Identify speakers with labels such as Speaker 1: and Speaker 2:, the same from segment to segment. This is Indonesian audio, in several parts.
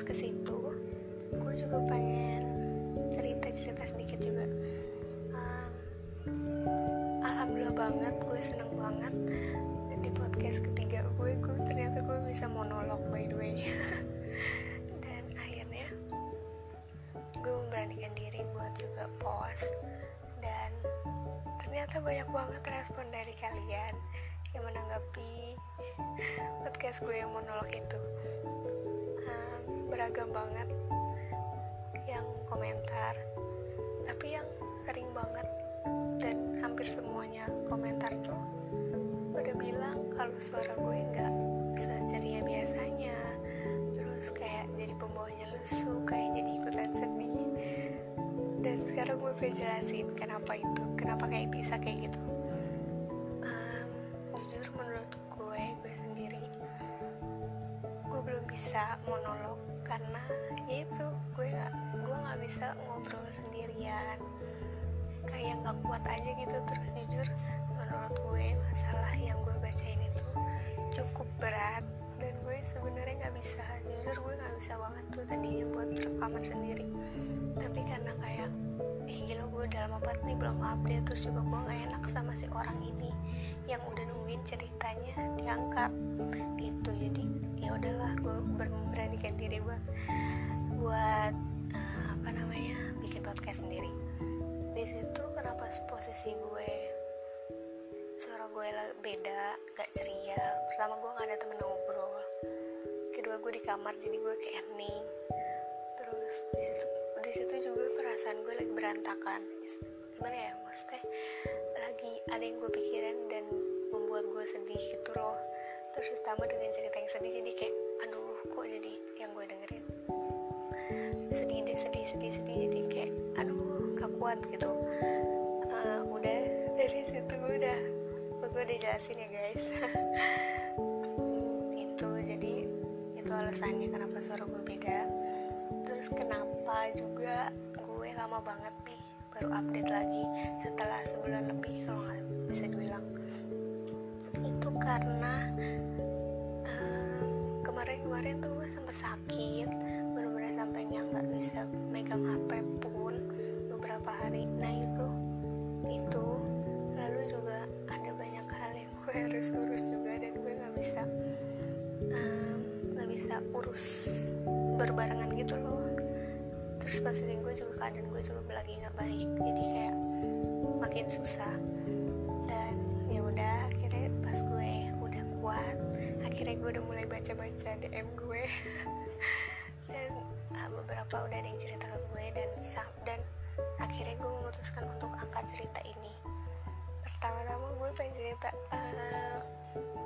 Speaker 1: bahas ke situ gue juga pengen cerita cerita sedikit juga. Um, alhamdulillah banget gue seneng banget di podcast ketiga gue gue ternyata gue bisa monolog by the way. Dan akhirnya gue memberanikan diri buat juga post. Dan ternyata banyak banget respon dari kalian yang menanggapi podcast gue yang monolog itu. Um, beragam banget yang komentar tapi yang sering banget dan hampir semuanya komentar tuh udah bilang kalau suara gue nggak seceria biasanya. Terus kayak jadi pembawanya lusuh kayak jadi ikutan sedih. Dan sekarang gue pengen jelasin kenapa itu kenapa kayak bisa kayak gitu nggak kuat aja gitu. Terus jujur menurut gue masalah yang gue bacain itu cukup berat. Dan gue sebenarnya nggak bisa jujur gue nggak bisa banget tuh tadinya buat rekaman sendiri. Tapi karena kayak ih gila gue udah lama banget nih belum update. Terus juga gue nggak enak sama si orang ini yang udah nungguin ceritanya diangkat gitu. Jadi ya udahlah gue beranikan diri buat buat uh, apa namanya bikin podcast sendiri di situ kenapa posisi gue suara gue beda gak ceria. Pertama gue gak ada temen ngobrol. Kedua gue di kamar jadi gue kayak hening. Terus di situ di situ juga perasaan gue lagi berantakan. Gimana ya maksudnya lagi ada yang gue pikirin dan membuat gue sedih gitu loh. Terus ditambah dengan cerita yang sedih jadi kayak aduh kok jadi yang gue dengerin sedih deh sedih sedih sedih. Jadi kayak aduh gak kuat gitu. Uh, udah dari situ gue udah gue udah jelasin ya guys. Itu jadi itu alasannya kenapa suara gue beda. Terus kenapa juga gue lama banget nih baru update lagi setelah sebulan lebih kalau nggak bisa dibilang itu karena kemarin-kemarin tuh gue sempet sakit sampai nggak bisa megang HP pun beberapa hari. Nah itu itu lalu juga ada banyak hal yang gue harus urus juga dan gue nggak bisa nggak um, bisa urus berbarengan gitu loh. Terus posisi gue juga keadaan gue juga lagi nggak baik jadi kayak makin susah. Dan ya udah akhirnya pas gue udah kuat akhirnya gue udah mulai baca-baca DM gue beberapa udah ada yang cerita ke gue dan dan akhirnya gue memutuskan untuk angkat cerita ini. Pertama-tama gue pengen cerita uh,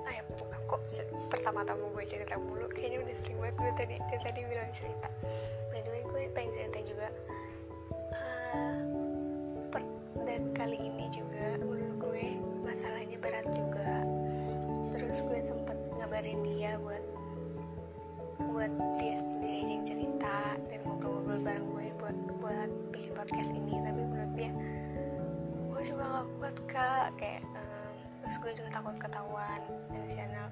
Speaker 1: ah ya kok pertama-tama gue cerita mulu kayaknya udah sering banget gue tadi dari tadi bilang cerita. By the way gue pengen cerita juga uh, per, dan kali ini juga menurut gue masalahnya berat juga. Terus gue sempet ngabarin dia buat buat dia juga gak kuat kak. Kayak um, terus gue juga takut ketahuan inisialnya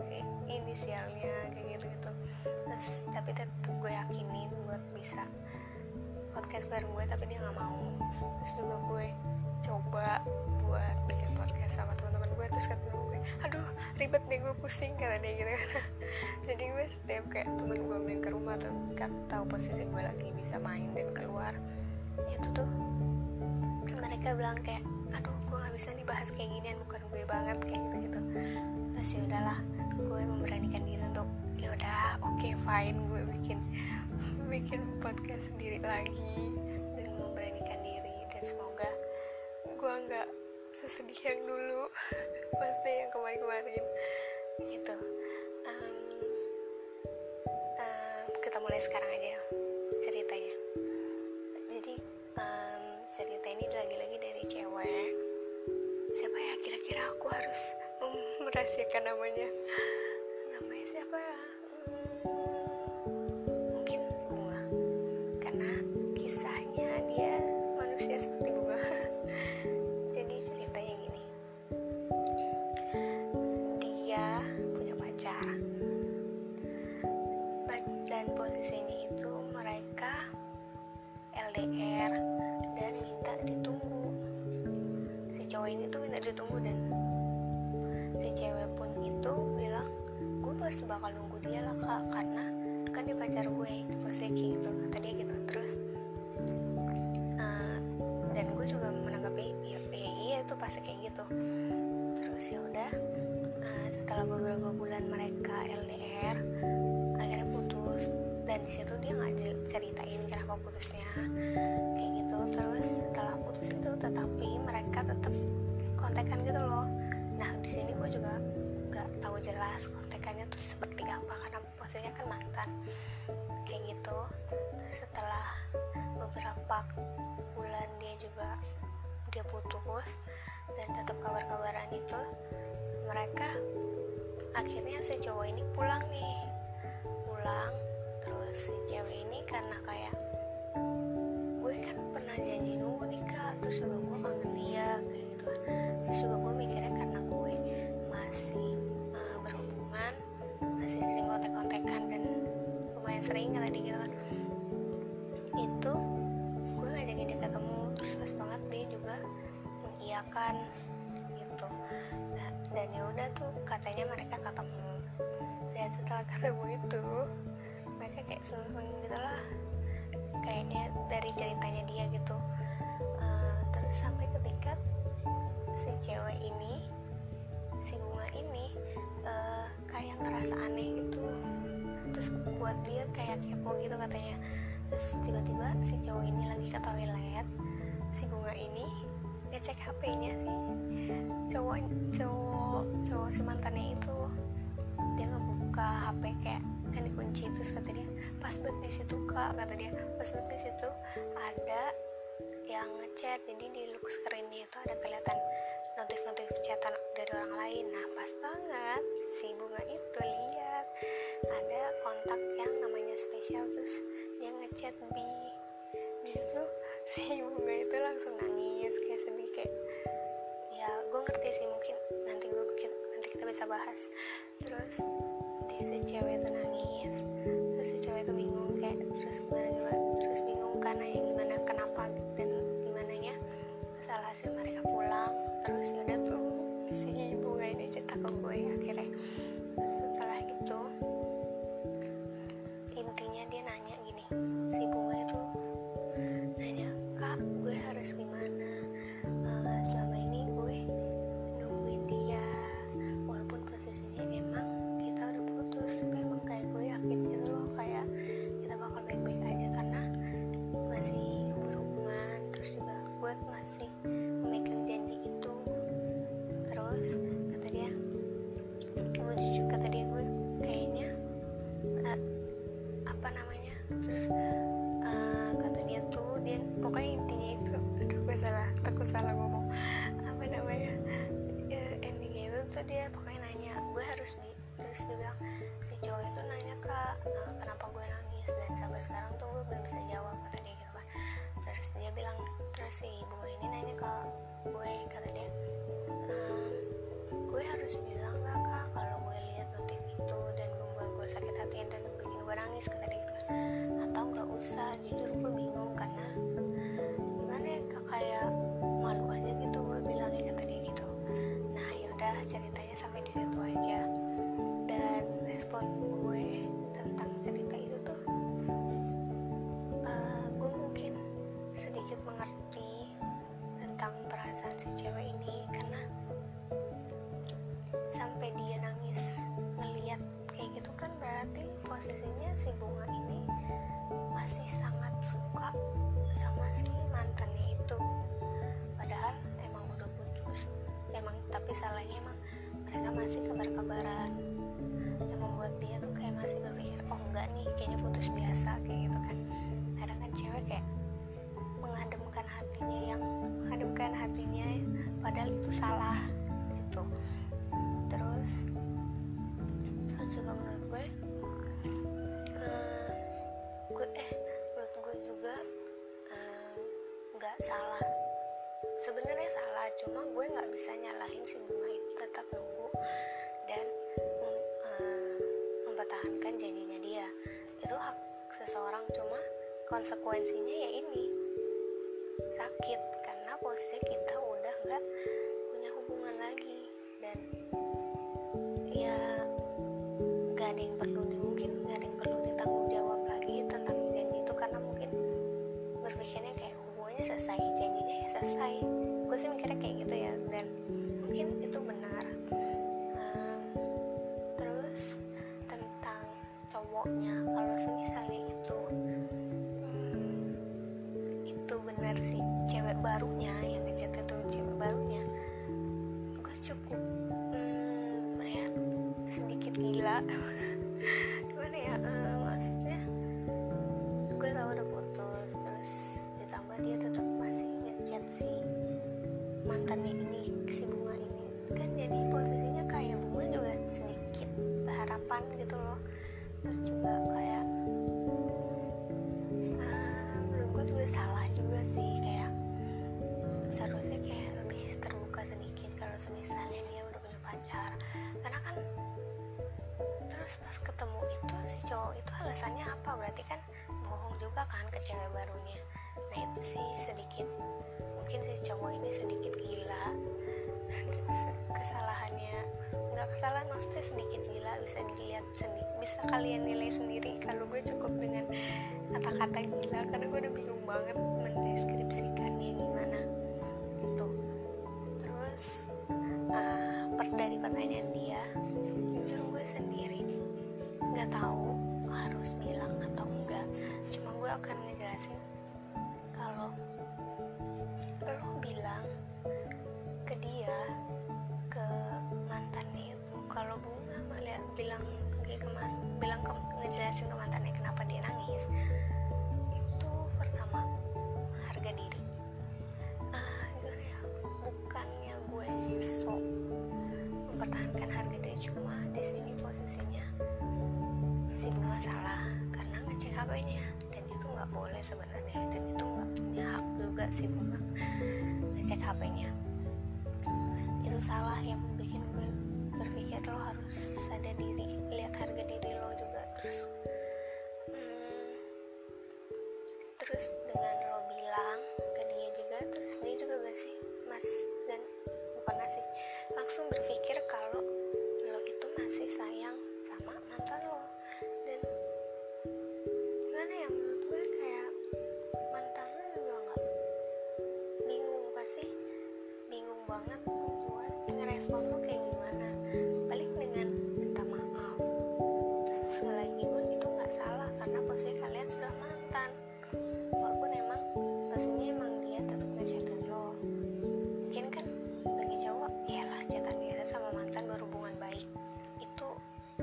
Speaker 1: inisialnya kayak gitu gitu terus tapi tetap gue yakinin buat bisa podcast bareng gue tapi dia nggak mau. Terus juga gue coba buat bikin podcast sama teman-teman gue terus kata gue aduh ribet deh gue pusing kata dia gitu. Jadi gue setiap kayak temen gue main ke rumah tuh kan tahu posisi gue lagi bisa main dan keluar. Itu tuh mereka bilang kayak aduh gue nggak bisa nih bahas kayak ginian bukan gue banget kayak gitu gitu terus ya udahlah gue memberanikan diri untuk ya udah fine gue bikin bikin podcast sendiri lagi. Dan memberanikan diri dan semoga gue nggak sesedih yang dulu pasti yang kemarin-kemarin. Gitu. Um, um, kita mulai sekarang aja. ceritanya aku harus merahasiakan namanya. Namanya siapa ya di situ dia nggak ceritain kenapa putusnya kayak gitu. Terus setelah putus itu tetapi mereka tetap kontekan gitu loh. Nah di sini gue juga nggak tahu jelas kontekannya tuh seperti apa karena posisinya kan mantan kayak gitu. Terus setelah beberapa bulan dia juga dia putus dan tetap kabar-kabaran itu mereka akhirnya si cowok ini pulang nih. Pulang terus si cewek ini karena kayak gue kan pernah janji nunggu nih kak. Terus juga gue kangen dia kayak gitu kan. Terus juga gue mikirnya karena gue masih uh, berhubungan masih sering kontek-kontekan dan lumayan sering kata dia gitu kan. Itu gue ngajakin dia ketemu terus pas banget dia juga mengiyakan gitu. Nah, dan ya udah tuh katanya mereka ketemu. Dan setelah ketemu itu seneng-seneng gitu lah kayaknya dari ceritanya dia gitu. Uh, terus sampai ketika si cewek ini si bunga ini uh, kayak ngerasa aneh gitu. Terus buat dia kayak kepo gitu katanya. Terus tiba-tiba si cowok ini lagi ke toilet si bunga ini ngecek HP-nya sih. Cowok cowok cowok si mantannya itu dia ngebuka HP kayak kan dikunci terus kata dia pas buat di situ kak kata dia. Pas buat di situ ada yang ngechat jadi di look screennya itu ada kelihatan notif-notif chatan dari orang lain. Nah pas banget si bunga itu lihat ada kontak yang namanya spesial terus dia ngechat bi di situ si bunga itu langsung nangis kayak sedih kayak ya gue ngerti sih mungkin nanti gue bikin nanti kita bisa bahas. Terus belum bisa jawab kata dia gitu kan. Terus dia bilang terus si ibu ini nanya ke gue kata dia ehm, gue harus bilang gak kak kalau gue lihat notif itu dan membuat gue sakit hati dan bikin gue nangis kata dia gitu kan. Atau nggak usah jujur gue si bunga ini masih sangat suka sama si mantannya itu. Padahal emang udah putus. Emang tapi salahnya emang mereka masih kabar-kabaran cuma gue nggak bisa nyalahin si bunga itu tetap nunggu dan mem, uh, mempertahankan janjinya dia. Itu hak seseorang cuma konsekuensinya ya ini sakit. Karena posisi kita udah nggak punya hubungan lagi. Dan ya gila. Gimana ya uh, maksudnya? Gue tau udah putus terus ditambah dia tetap masih ngechat si mantannya ini si bunga ini. Kan jadi posisinya kayak bunga juga sedikit berharapan gitu loh. Kayak juga kan ke cewek barunya. Nah itu sih sedikit mungkin si cowok ini sedikit gila. Kesalahannya nggak kesalahan maksudnya sedikit gila bisa dilihat sendiri bisa kalian nilai sendiri. Kalau gue cukup dengan kata-kata gila karena gue udah bingung banget mendeskripsikannya gimana. Gitu. Terus uh, per dari pertanyaan dia jujur gue sendiri nggak tahu akan ngejelasin sebenarnya. Dan itu nggak punya hak juga si bunga ngecek HP-nya itu salah yang bikin gue berpikir lo harus sadar diri lihat harga diri lo juga. Terus hmm, terus dengan lo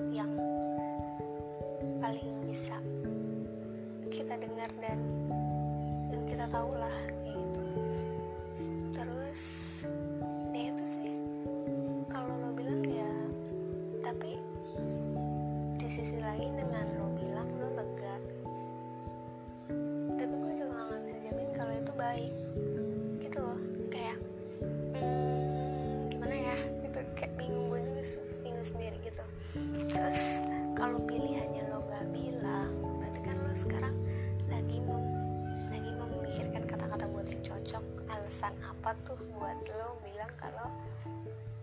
Speaker 1: yang paling bisa kita dengar dan yang kita tahu kalau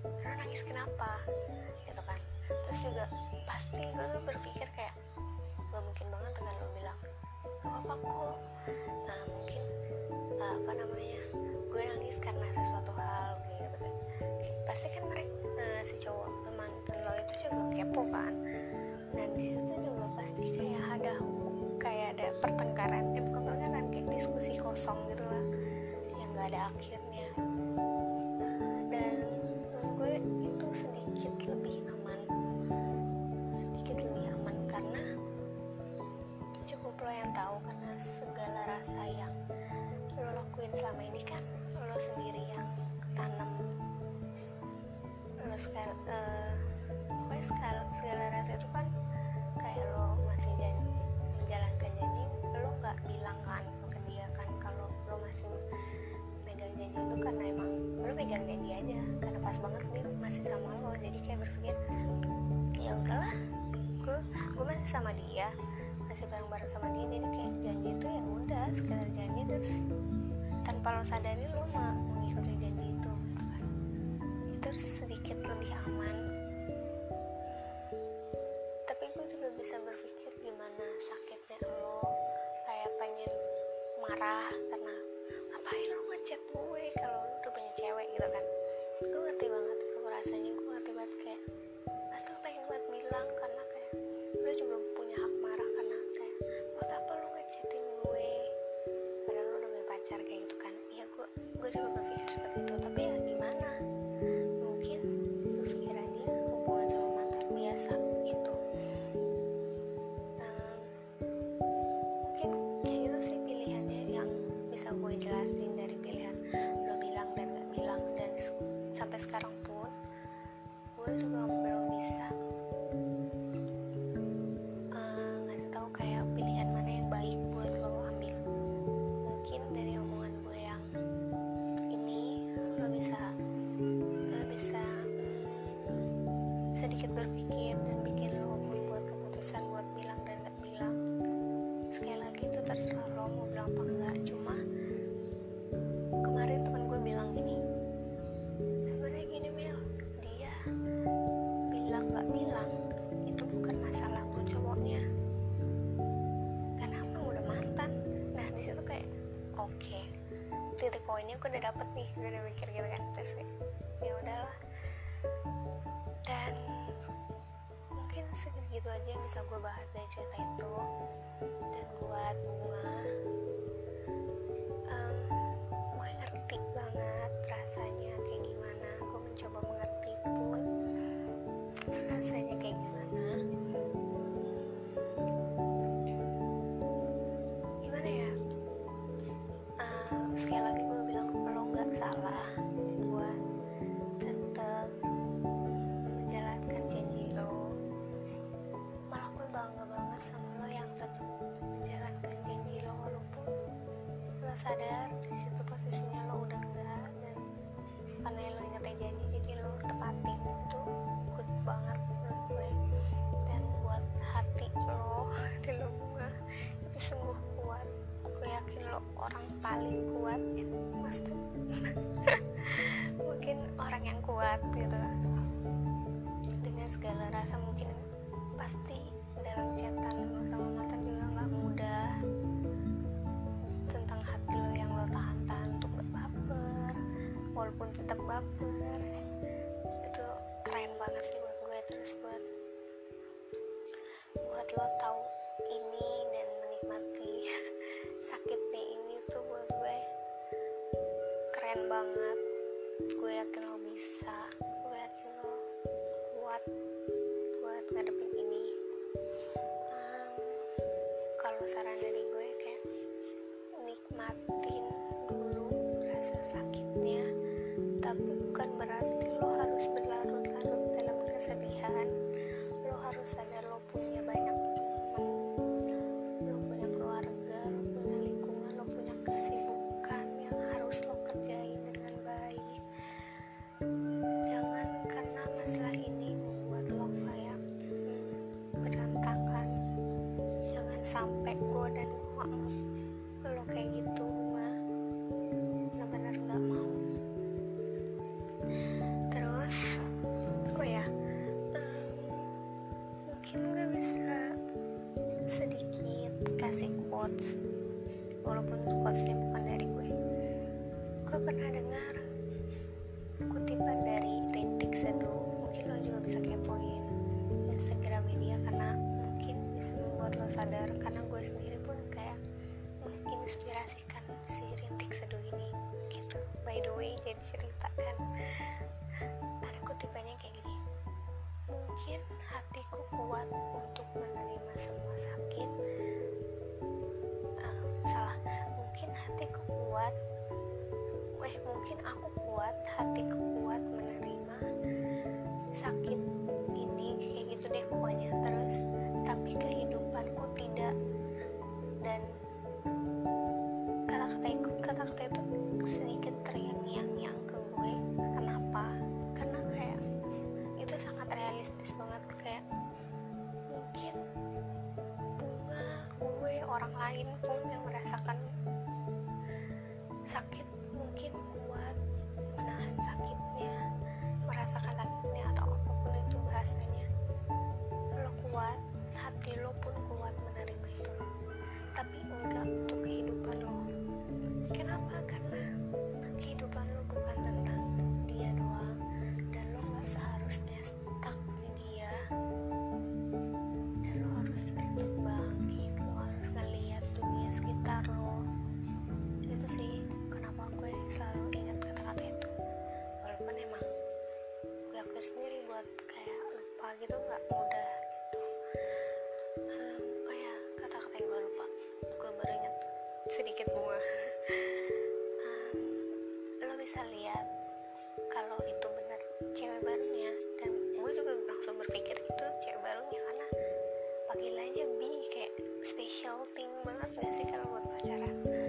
Speaker 1: lo nangis kenapa? Gitu kan. Terus juga pasti gue tuh berpikir kayak gak mungkin banget dengan lo bilang. Gak apa-apa kok. Nah mungkin uh, apa namanya gue nangis karena sesuatu hal gitu kan. Pasti kan mereka uh, eh, si cowok eh, mantan lo itu juga kepo kan. Dan di juga pasti kayak ada kayak ada pertengkaran ya bukan pertengkaran kayak diskusi kosong gitu lah yang gak ada akhir. sama dia masih bareng bareng sama dia jadi kayak janji itu ya udah sekedar janji terus tanpa lo sadari lo mau mengikuti janji itu gitu kan. Itu sedikit lebih aman. okay. titik poinnya aku udah dapet nih gue udah mikir gitu kan terus ya udahlah. Dan mungkin segitu aja yang bisa gue bahas dari cerita itu. Dan buat bunga um, gue ngerti banget rasanya. paling kuat ya maksudnya mungkin orang yang kuat gitu saran dari gue kayak nikmatin dulu rasa sakitnya tapi bukan berarti quotes. Walaupun quotesnya bukan dari gue. Gue pernah dengar kutipan dari Rintik Seduh mungkin lo juga bisa kepoin Instagram dia karena mungkin bisa membuat lo sadar. Karena gue sendiri pun kayak menginspirasikan si Rintik Seduh ini gitu. By the way jadi ceritakan ada kutipannya kayak gini. Mungkin hatiku kuat untuk menerima semua sakit mungkin hatiku kuat. Weh mungkin aku kuat hatiku kuat menerima sakit ini kayak gitu deh pokoknya. Terus tapi kehidupanku tidak. Dan kata-kata itu kata-kata itu sedikit terngiang-ngiang ke gue. Kenapa? Karena kayak itu sangat realistis banget kayak mungkin bunga gue orang lain pun yang merasakan um, oh ya kata-kata yang gue lupa? Gue baru ingat sedikit bunga um, lo bisa lihat kalau itu benar cewek barunya dan gue juga langsung berpikir itu cewek barunya karena panggilannya bi kayak special thing banget gak sih kalau buat pacaran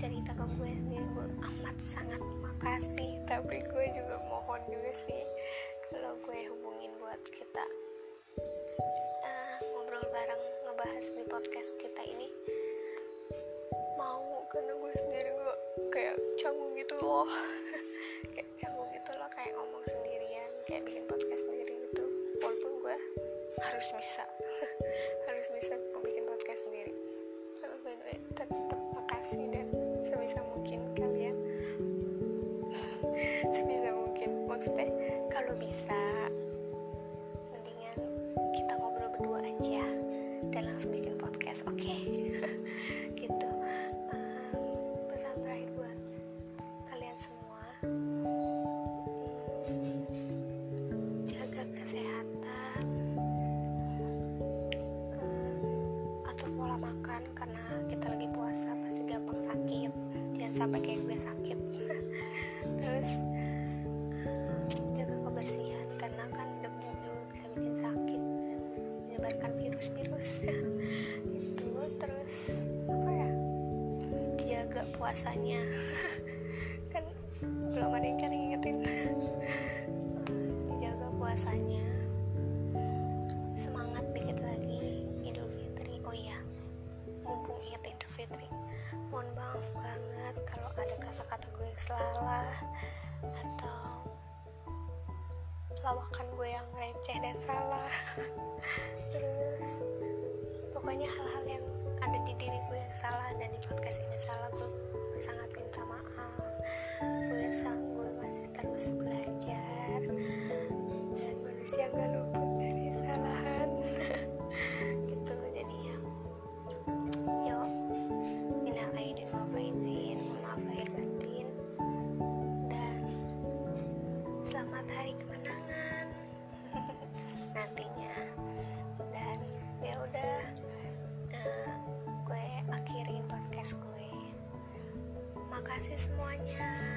Speaker 1: cerita ke gue sendiri gue amat sangat makasih. Tapi gue juga mohon juga sih kalau gue hubungin buat kita eh, ngobrol bareng ngebahas di podcast kita ini mau karena gue sendiri gue kayak canggung gitu loh. Kayak canggung gitu loh kayak ngomong sendirian kayak bikin podcast sendiri gitu. Walaupun gue harus bisa harus bisa bikin podcast sendiri. Tapi tetap makasih dan maksudnya kalau bisa mendingan kita ngobrol berdua aja dan langsung bikin podcast oke okay? gitu um, pesan terakhir buat kalian semua hmm, jaga kesehatan um, atur pola makan karena kita lagi puasa pasti gampang sakit jangan sampai kayak gue sakit bahkan gue yang receh dan salah. Terus pokoknya hal-hal yang ada di diri gue yang salah dan di podcast ini salah gue sangat minta maaf. Gue sanggup masih terus belajar. Dan manusia gak lupa kasih semuanya.